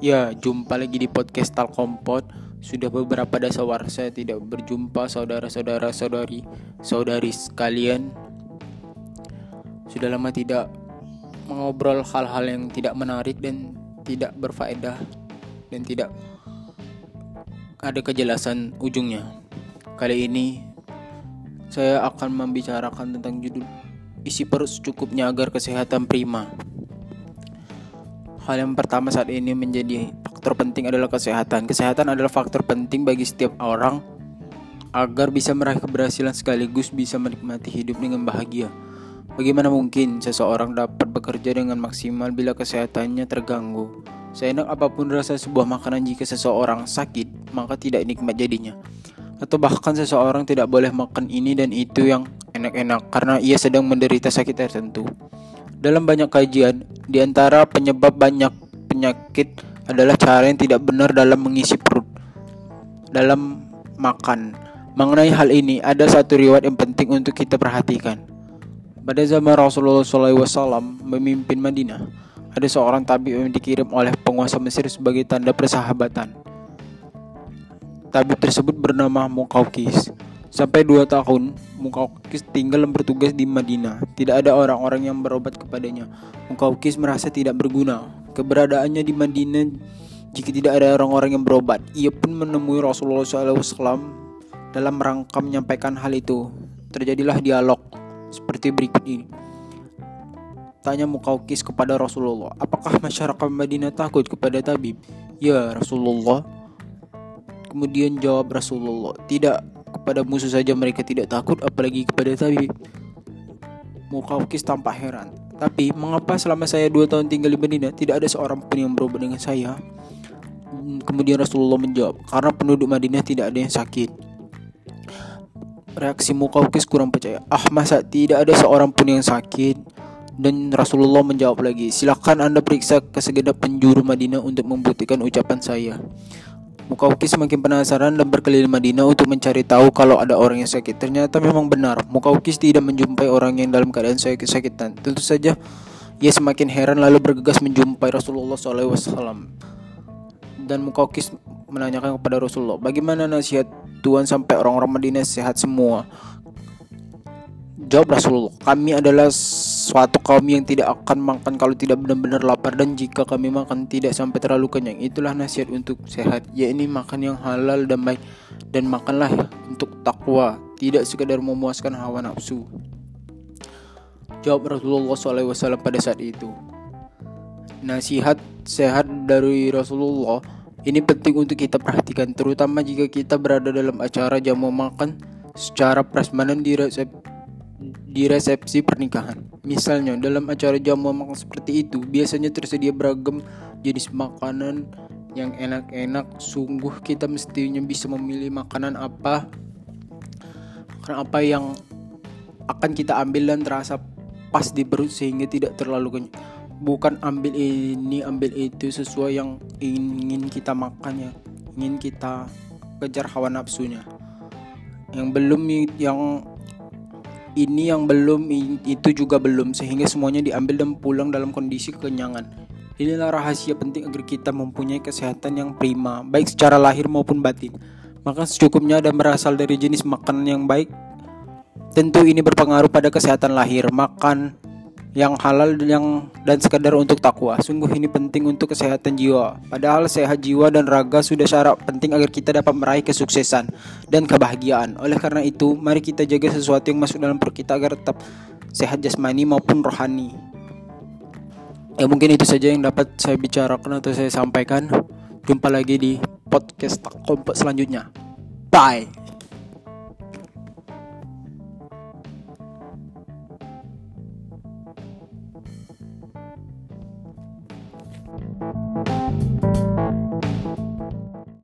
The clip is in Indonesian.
Ya, jumpa lagi di podcast Tal Kompot. Sudah beberapa dasar saya tidak berjumpa saudara-saudara saudari saudari sekalian. Sudah lama tidak mengobrol hal-hal yang tidak menarik dan tidak berfaedah dan tidak ada kejelasan ujungnya. Kali ini saya akan membicarakan tentang judul isi perut secukupnya agar kesehatan prima. Hal yang pertama saat ini menjadi faktor penting adalah kesehatan. Kesehatan adalah faktor penting bagi setiap orang agar bisa meraih keberhasilan sekaligus bisa menikmati hidup dengan bahagia. Bagaimana mungkin seseorang dapat bekerja dengan maksimal bila kesehatannya terganggu? Seenak apa pun rasa sebuah makanan jika seseorang sakit, maka tidak nikmat jadinya. Atau bahkan seseorang tidak boleh makan ini dan itu yang enak-enak karena ia sedang menderita sakit tertentu. Dalam banyak kajian, di antara penyebab banyak penyakit adalah cara yang tidak benar dalam mengisi perut dalam makan. Mengenai hal ini, ada satu riwayat yang penting untuk kita perhatikan. Pada zaman Rasulullah SAW memimpin Madinah, ada seorang tabib yang dikirim oleh penguasa Mesir sebagai tanda persahabatan. Tabib tersebut bernama Mukaukis. Sampai dua tahun, Mukaukis tinggal dan bertugas di Madinah. Tidak ada orang-orang yang berobat kepadanya. Mukaukis merasa tidak berguna. Keberadaannya di Madinah jika tidak ada orang-orang yang berobat. Ia pun menemui Rasulullah SAW dalam rangka menyampaikan hal itu. Terjadilah dialog seperti berikut ini. Tanya Mukaukis kepada Rasulullah, apakah masyarakat Madinah takut kepada tabib? Ya Rasulullah. Kemudian jawab Rasulullah, tidak kepada musuh saja mereka tidak takut apalagi kepada tabib. Mukaukis tampak heran. Tapi mengapa selama saya dua tahun tinggal di Medina tidak ada seorang pun yang berobat dengan saya? Kemudian Rasulullah menjawab, karena penduduk Madinah tidak ada yang sakit. Reaksi Mukaukis kurang percaya. Ah masa tidak ada seorang pun yang sakit? Dan Rasulullah menjawab lagi, silakan anda periksa ke segenap penjuru Madinah untuk membuktikan ucapan saya. Mukaukis semakin penasaran dan berkeliling Madinah untuk mencari tahu kalau ada orang yang sakit. Ternyata memang benar, Mukaukis tidak menjumpai orang yang dalam keadaan sakit-sakitan. Tentu saja ia semakin heran lalu bergegas menjumpai Rasulullah SAW. Dan Mukaukis menanyakan kepada Rasulullah, bagaimana nasihat Tuhan sampai orang-orang Madinah sehat semua? Jawab Rasulullah, kami adalah suatu kaum yang tidak akan makan kalau tidak benar-benar lapar dan jika kami makan tidak sampai terlalu kenyang. Itulah nasihat untuk sehat, yakni makan yang halal dan baik dan makanlah untuk takwa, tidak sekadar memuaskan hawa nafsu. Jawab Rasulullah SAW pada saat itu. Nasihat sehat dari Rasulullah ini penting untuk kita perhatikan, terutama jika kita berada dalam acara jamu makan secara prasmanan di di resepsi pernikahan. Misalnya dalam acara jamu makan seperti itu biasanya tersedia beragam jenis makanan yang enak-enak. Sungguh kita mestinya bisa memilih makanan apa makanan apa yang akan kita ambil dan terasa pas di perut sehingga tidak terlalu kenyang. Bukan ambil ini, ambil itu sesuai yang ingin kita makan ya, ingin kita kejar hawa nafsunya. Yang belum yang ini yang belum itu juga belum sehingga semuanya diambil dan pulang dalam kondisi kekenyangan. Inilah rahasia penting agar kita mempunyai kesehatan yang prima, baik secara lahir maupun batin. Maka secukupnya dan berasal dari jenis makanan yang baik. Tentu ini berpengaruh pada kesehatan lahir. Makan yang halal yang dan sekadar untuk takwa. Sungguh ini penting untuk kesehatan jiwa. Padahal sehat jiwa dan raga sudah syarat penting agar kita dapat meraih kesuksesan dan kebahagiaan. Oleh karena itu, mari kita jaga sesuatu yang masuk dalam perut kita agar tetap sehat jasmani maupun rohani. Ya mungkin itu saja yang dapat saya bicarakan atau saya sampaikan. Jumpa lagi di podcast kompak selanjutnya. Bye.